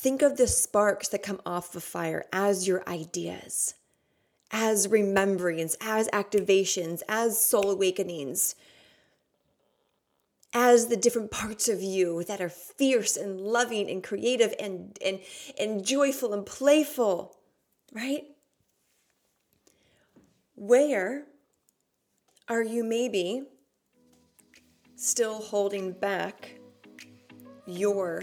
Think of the sparks that come off the fire as your ideas, as remembrance, as activations, as soul awakenings, as the different parts of you that are fierce and loving and creative and, and, and joyful and playful, right? Where are you maybe still holding back your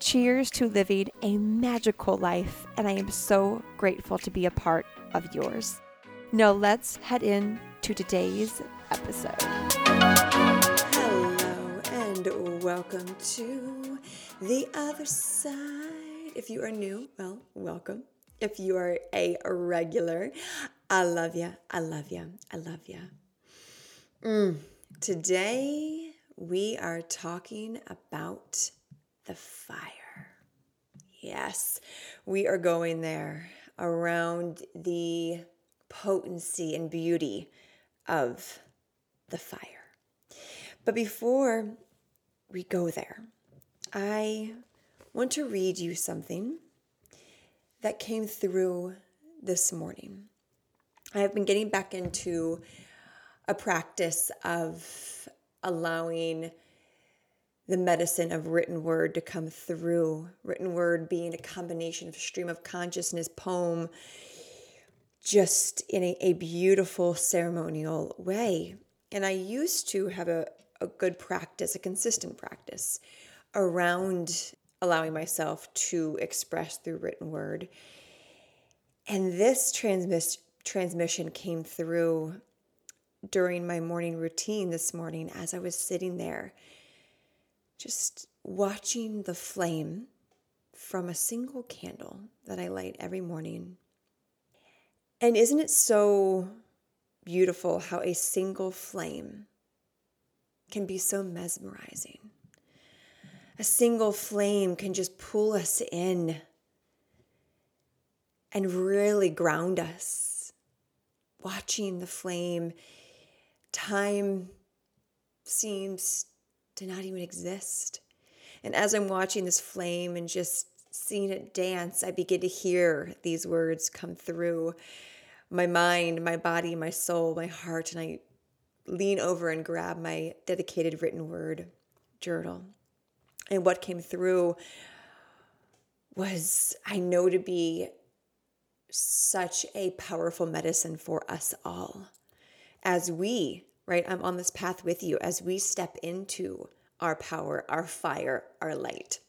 Cheers to living a magical life, and I am so grateful to be a part of yours. Now, let's head in to today's episode. Hello, and welcome to the other side. If you are new, well, welcome. If you are a regular, I love you. I love you. I love you. Mm. Today, we are talking about the fire. Yes, we are going there around the potency and beauty of the fire. But before we go there, I want to read you something that came through this morning. I have been getting back into a practice of allowing the medicine of written word to come through. Written word being a combination of stream of consciousness, poem, just in a, a beautiful ceremonial way. And I used to have a, a good practice, a consistent practice around allowing myself to express through written word. And this transmis- transmission came through during my morning routine this morning as I was sitting there, just watching the flame from a single candle that I light every morning. And isn't it so beautiful how a single flame can be so mesmerizing? a single flame can just pull us in and really ground us. Watching the flame, time seems to not even exist. And as I'm watching this flame and just seeing it dance, I begin to hear these words come through my mind, my body, my soul, my heart, and I lean over and grab my dedicated written word journal. And what came through was, I know, to be such a powerful medicine for us all. As we, right, I'm on this path with you, as we step into our power, our fire, our light.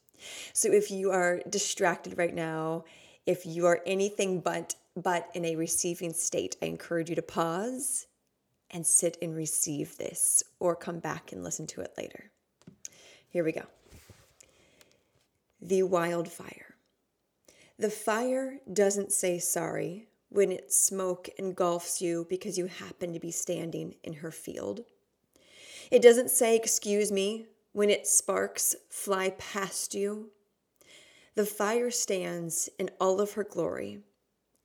So if you are distracted right now, if you are anything but but in a receiving state, I encourage you to pause and sit and receive this or come back and listen to it later. Here we go the wildfire. The fire doesn't say sorry when its smoke engulfs you because you happen to be standing in her field. It doesn't say excuse me when its sparks fly past you. The fire stands in all of her glory,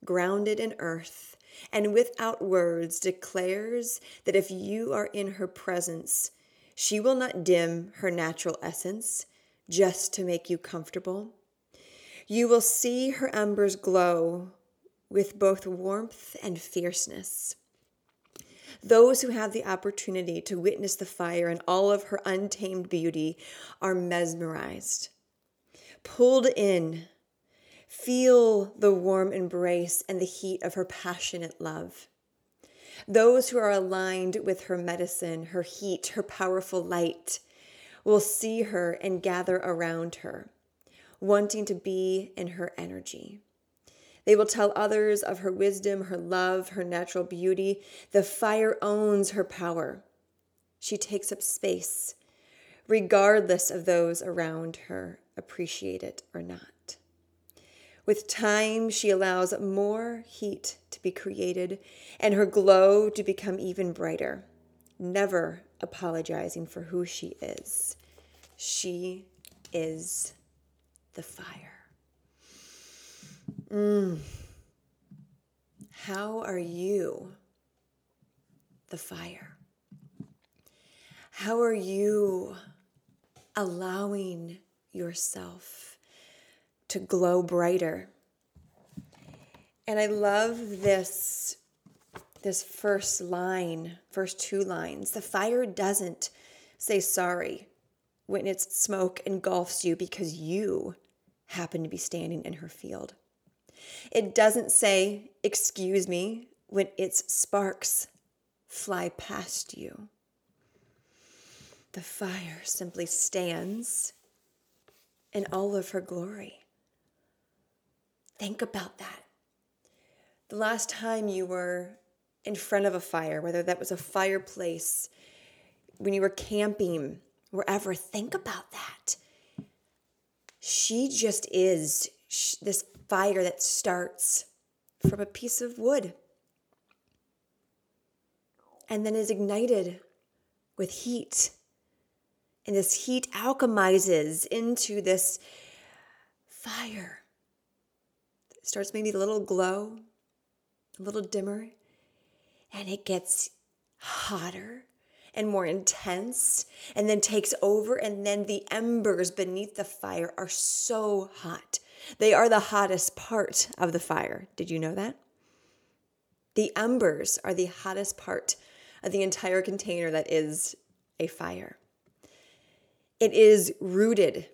grounded in earth, and without words declares that if you are in her presence, she will not dim her natural essence just to make you comfortable. You will see her embers glow with both warmth and fierceness. Those who have the opportunity to witness the fire and all of her untamed beauty are mesmerized, pulled in, Feel the warm embrace and the heat of her passionate love. Those who are aligned with her medicine, her heat, her powerful light, will see her and gather around her, wanting to be in her energy. They will tell others of her wisdom, her love, her natural beauty. The fire owns her power. She takes up space, regardless of those around her appreciate it or not. With time, she allows more heat to be created and her glow to become even brighter, never apologizing for who she is. She is the fire. Mm. How are you the fire? How are you allowing yourself to glow brighter? And I love this this first line, first two lines. The fire doesn't say sorry when its smoke engulfs you because you happen to be standing in her field. It doesn't say, excuse me, when its sparks fly past you. The fire simply stands in all of her glory. Think about that. The last time you were in front of a fire, whether that was a fireplace, when you were camping, wherever, think about that. She just is this fire that starts from a piece of wood and then is ignited with heat. And this heat alchemizes into this fire. It starts maybe a little glow, a little dimmer, and it gets hotter and more intense and then takes over. And then the embers beneath the fire are so hot they are the hottest part of the fire. Did you know that? The embers are the hottest part of the entire container that is a fire. It is rooted,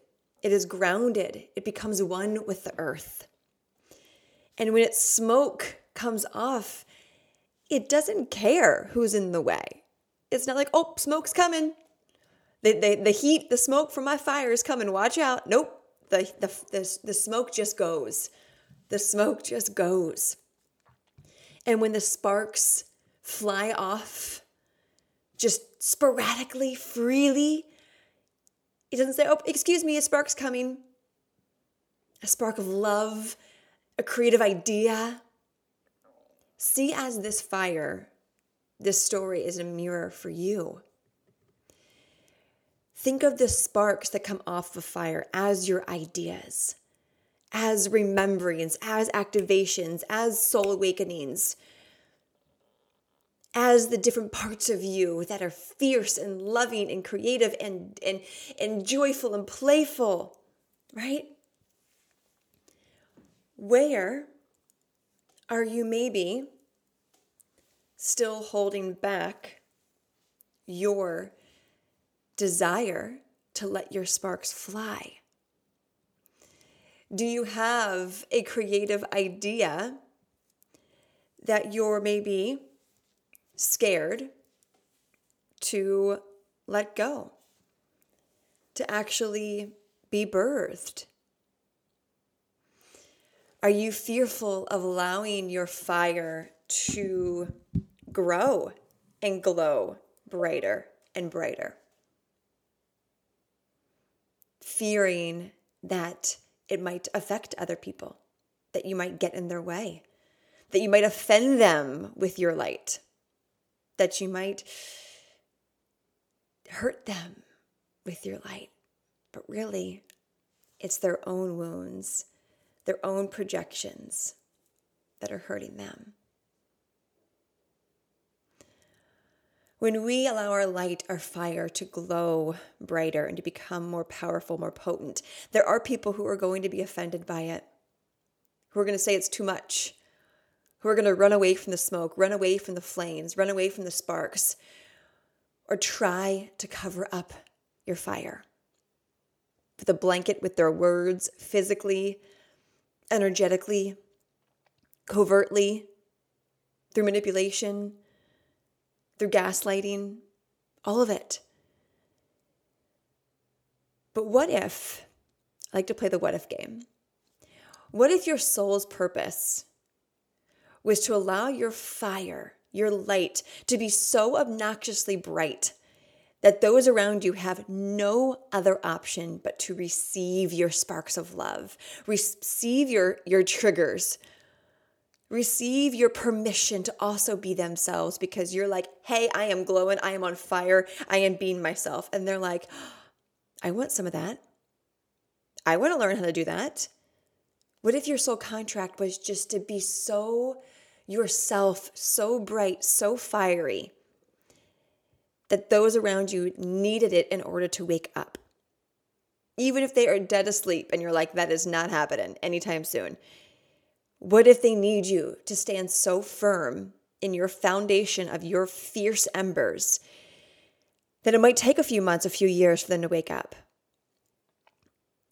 it is grounded, it becomes one with the earth. And when its smoke comes off, it doesn't care who's in the way. It's not like, oh, smoke's coming. The, the, the heat, the smoke from my fire is coming. Watch out. Nope the, the, the, the smoke just goes. The smoke just goes. And when the sparks fly off, just sporadically, freely, it doesn't say, oh, excuse me, a spark's coming. A spark of love, a creative idea. See as this fire, this story is a mirror for you. Think of the sparks that come off the fire as your ideas, as remembrance, as activations, as soul awakenings, as the different parts of you that are fierce and loving and creative and, and, and joyful and playful, right? Where are you maybe still holding back your desire to let your sparks fly? Do you have a creative idea that you're maybe scared to let go, to actually be birthed? Are you fearful of allowing your fire to grow and glow brighter and brighter? Fearing that it might affect other people, that you might get in their way, that you might offend them with your light, that you might hurt them with your light. But really, it's their own wounds, their own projections that are hurting them. When we allow our light, our fire to glow brighter and to become more powerful, more potent, there are people who are going to be offended by it, who are going to say it's too much, who are going to run away from the smoke, run away from the flames, run away from the sparks, or try to cover up your fire. With a blanket with their words physically, energetically, covertly, through manipulation, through gaslighting, all of it. But what if, I like to play the what if game. What if your soul's purpose was to allow your fire, your light, to be so obnoxiously bright that those around you have no other option but to receive your sparks of love, receive your, your triggers, receive your permission to also be themselves because you're like, hey, I am glowing, I am on fire, I am being myself. And they're like, I want some of that. I want to learn how to do that. What if your soul contract was just to be so yourself, so bright, so fiery? that those around you needed it in order to wake up. Even if they are dead asleep and you're like, that is not happening anytime soon. What if they need you to stand so firm in your foundation of your fierce embers that it might take a few months, a few years for them to wake up?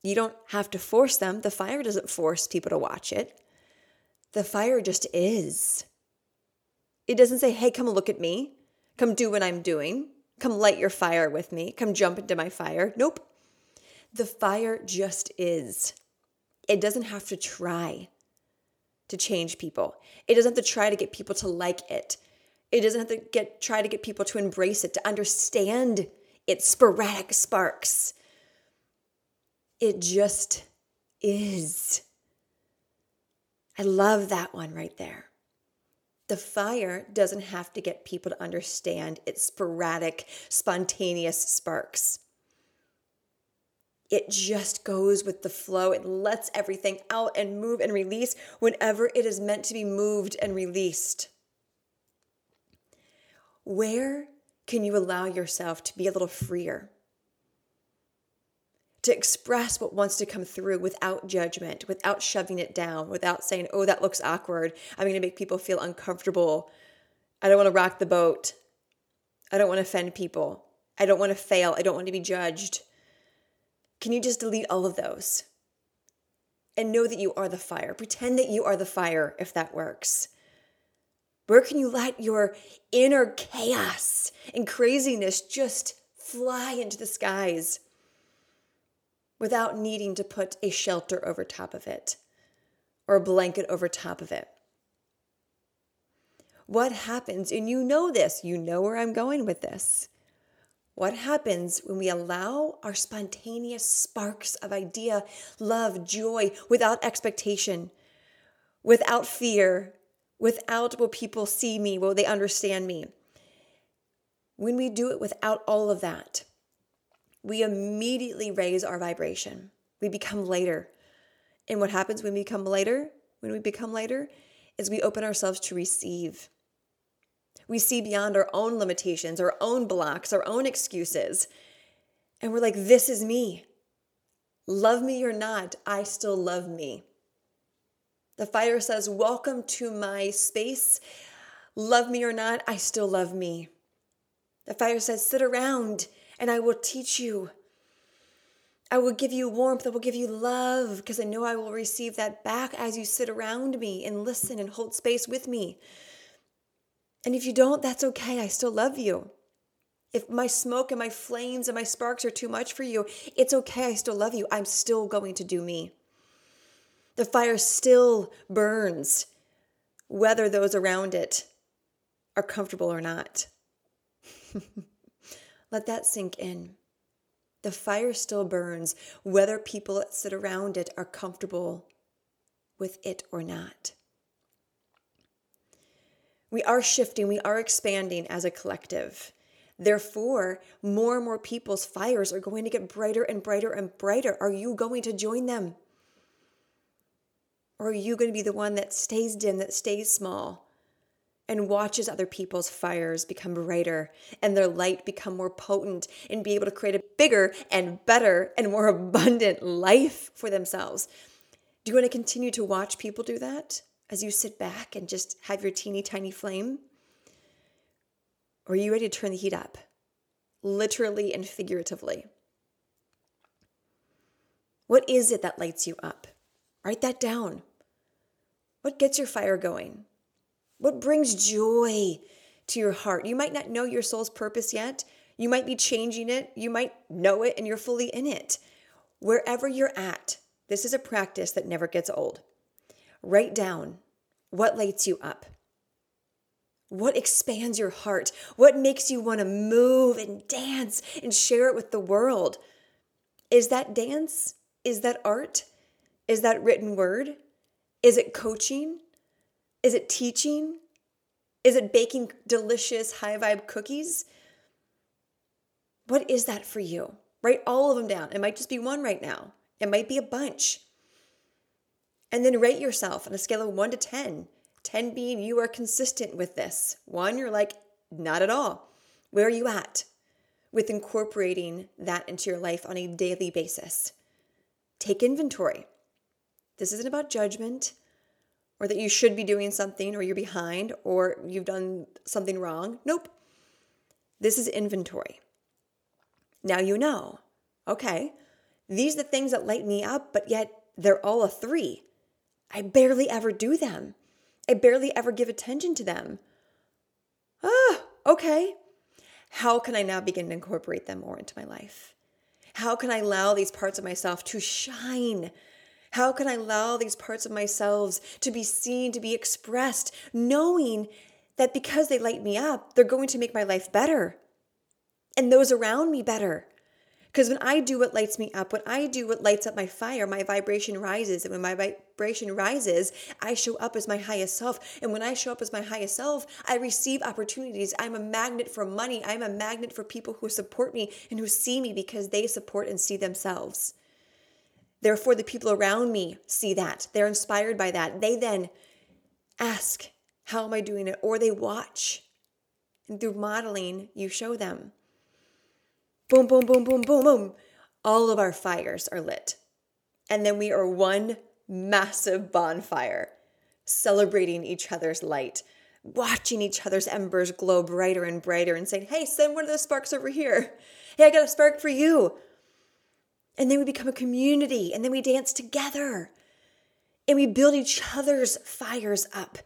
You don't have to force them. The fire doesn't force people to watch it. The fire just is. It doesn't say, hey, come look at me. Come do what I'm doing. Come light your fire with me. Come jump into my fire. Nope. The fire just is. It doesn't have to try to change people. It doesn't have to try to get people to like it. It doesn't have to get try to get people to embrace it, to understand its sporadic sparks. It just is. I love that one right there. The fire doesn't have to get people to understand its sporadic, spontaneous sparks. It just goes with the flow. It lets everything out and move and release whenever it is meant to be moved and released. Where can you allow yourself to be a little freer? to express what wants to come through without judgment, without shoving it down, without saying, oh, that looks awkward. I'm going to make people feel uncomfortable. I don't want to rock the boat. I don't want to offend people. I don't want to fail. I don't want to be judged. Can you just delete all of those? And know that you are the fire. Pretend that you are the fire if that works. Where can you let your inner chaos and craziness just fly into the skies? without needing to put a shelter over top of it or a blanket over top of it. What happens, and you know this, you know where I'm going with this. What happens when we allow our spontaneous sparks of idea, love, joy, without expectation, without fear, without will people see me, will they understand me? When we do it without all of that, we immediately raise our vibration. We become lighter. And what happens when we become lighter? When we become lighter, is we open ourselves to receive. We see beyond our own limitations, our own blocks, our own excuses. And we're like, this is me. Love me or not, I still love me. The fire says, Welcome to my space. Love me or not, I still love me. The fire says, Sit around and I will teach you. I will give you warmth. I will give you love because I know I will receive that back as you sit around me and listen and hold space with me. And if you don't, that's okay. I still love you. If my smoke and my flames and my sparks are too much for you, it's okay. I still love you. I'm still going to do me. The fire still burns, whether those around it are comfortable or not. Let that sink in. The fire still burns, whether people that sit around it are comfortable with it or not. We are shifting, we are expanding as a collective. Therefore, more and more people's fires are going to get brighter and brighter and brighter. Are you going to join them? Or are you going to be the one that stays dim, that stays small? and watches other people's fires become brighter and their light become more potent and be able to create a bigger and better and more abundant life for themselves. Do you want to continue to watch people do that as you sit back and just have your teeny tiny flame? Or are you ready to turn the heat up, literally and figuratively? What is it that lights you up? Write that down. What gets your fire going? What brings joy to your heart? You might not know your soul's purpose yet. You might be changing it. You might know it and you're fully in it. Wherever you're at, this is a practice that never gets old. Write down what lights you up. What expands your heart? What makes you want to move and dance and share it with the world? Is that dance? Is that art? Is that written word? Is it coaching? Is it teaching? Is it baking delicious high vibe cookies? What is that for you? Write all of them down. It might just be one right now, it might be a bunch. And then rate yourself on a scale of one to 10. 10 being you are consistent with this. One, you're like, not at all. Where are you at with incorporating that into your life on a daily basis? Take inventory. This isn't about judgment or that you should be doing something or you're behind or you've done something wrong. Nope. This is inventory. Now you know, okay, these are the things that light me up, but yet they're all a three. I barely ever do them. I barely ever give attention to them. Ah, okay. How can I now begin to incorporate them more into my life? How can I allow these parts of myself to shine? How can I allow these parts of myself to be seen, to be expressed, knowing that because they light me up, they're going to make my life better and those around me better? Because when I do what lights me up, when I do what lights up my fire, my vibration rises. And when my vibration rises, I show up as my highest self. And when I show up as my highest self, I receive opportunities. I'm a magnet for money. I'm a magnet for people who support me and who see me because they support and see themselves. Therefore, the people around me see that. They're inspired by that. They then ask, How am I doing it? Or they watch. And through modeling, you show them boom, boom, boom, boom, boom, boom. All of our fires are lit. And then we are one massive bonfire, celebrating each other's light, watching each other's embers glow brighter and brighter, and saying, Hey, send one of those sparks over here. Hey, I got a spark for you. And then we become a community, and then we dance together, and we build each other's fires up.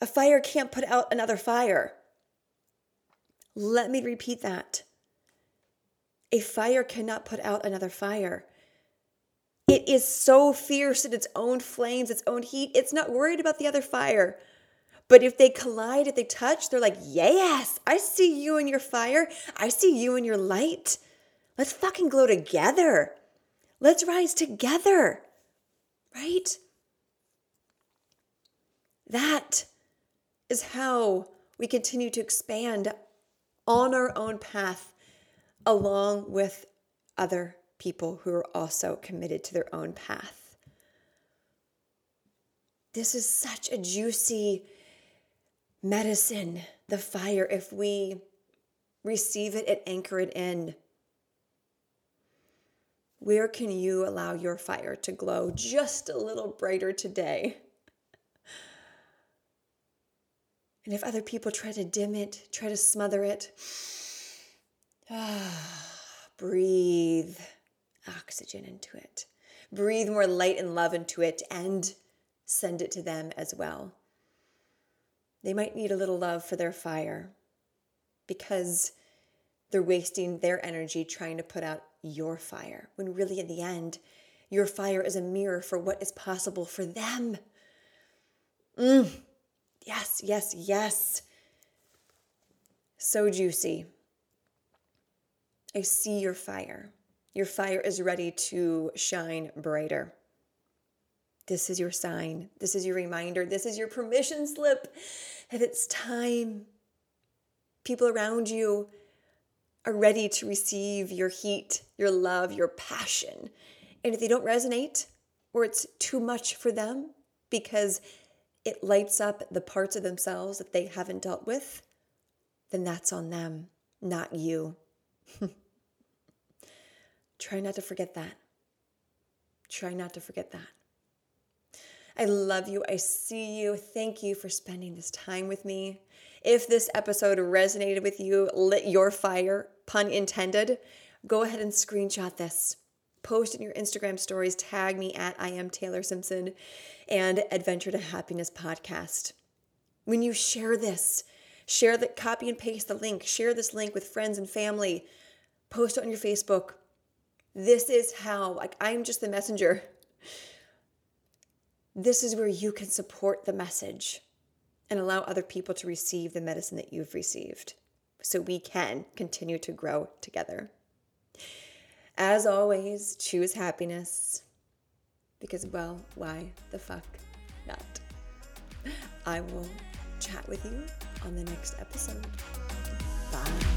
A fire can't put out another fire. Let me repeat that. A fire cannot put out another fire. It is so fierce in its own flames, its own heat. It's not worried about the other fire. But if they collide, if they touch, they're like, yes, I see you and your fire. I see you and your light. Let's fucking glow together. Let's rise together. Right? That is how we continue to expand on our own path along with other people who are also committed to their own path. This is such a juicy medicine, the fire, if we receive it and anchor it in. Where can you allow your fire to glow just a little brighter today? And if other people try to dim it, try to smother it, Breathe oxygen into it. Breathe more light and love into it and send it to them as well. They might need a little love for their fire because they're wasting their energy trying to put out your fire, when really, in the end, your fire is a mirror for what is possible for them. Mm. Yes, yes, yes. So juicy. I see your fire. Your fire is ready to shine brighter. This is your sign. This is your reminder. This is your permission slip that it's time. People around you are ready to receive your heat, your love, your passion. And if they don't resonate or it's too much for them because it lights up the parts of themselves that they haven't dealt with, then that's on them, not you. Try not to forget that. Try not to forget that. I love you. I see you. Thank you for spending this time with me. If this episode resonated with you, lit your fire, pun intended, go ahead and screenshot this. post in your Instagram stories, tag me at I am Taylor Simpson and Adventure to Happiness podcast. When you share this, share the copy and paste the link, share this link with friends and family, post it on your Facebook. This is how, like, I'm just the messenger. This is where you can support the message and allow other people to receive the medicine that you've received so we can continue to grow together. As always, choose happiness because, well, why the fuck not? I will chat with you on the next episode. Bye.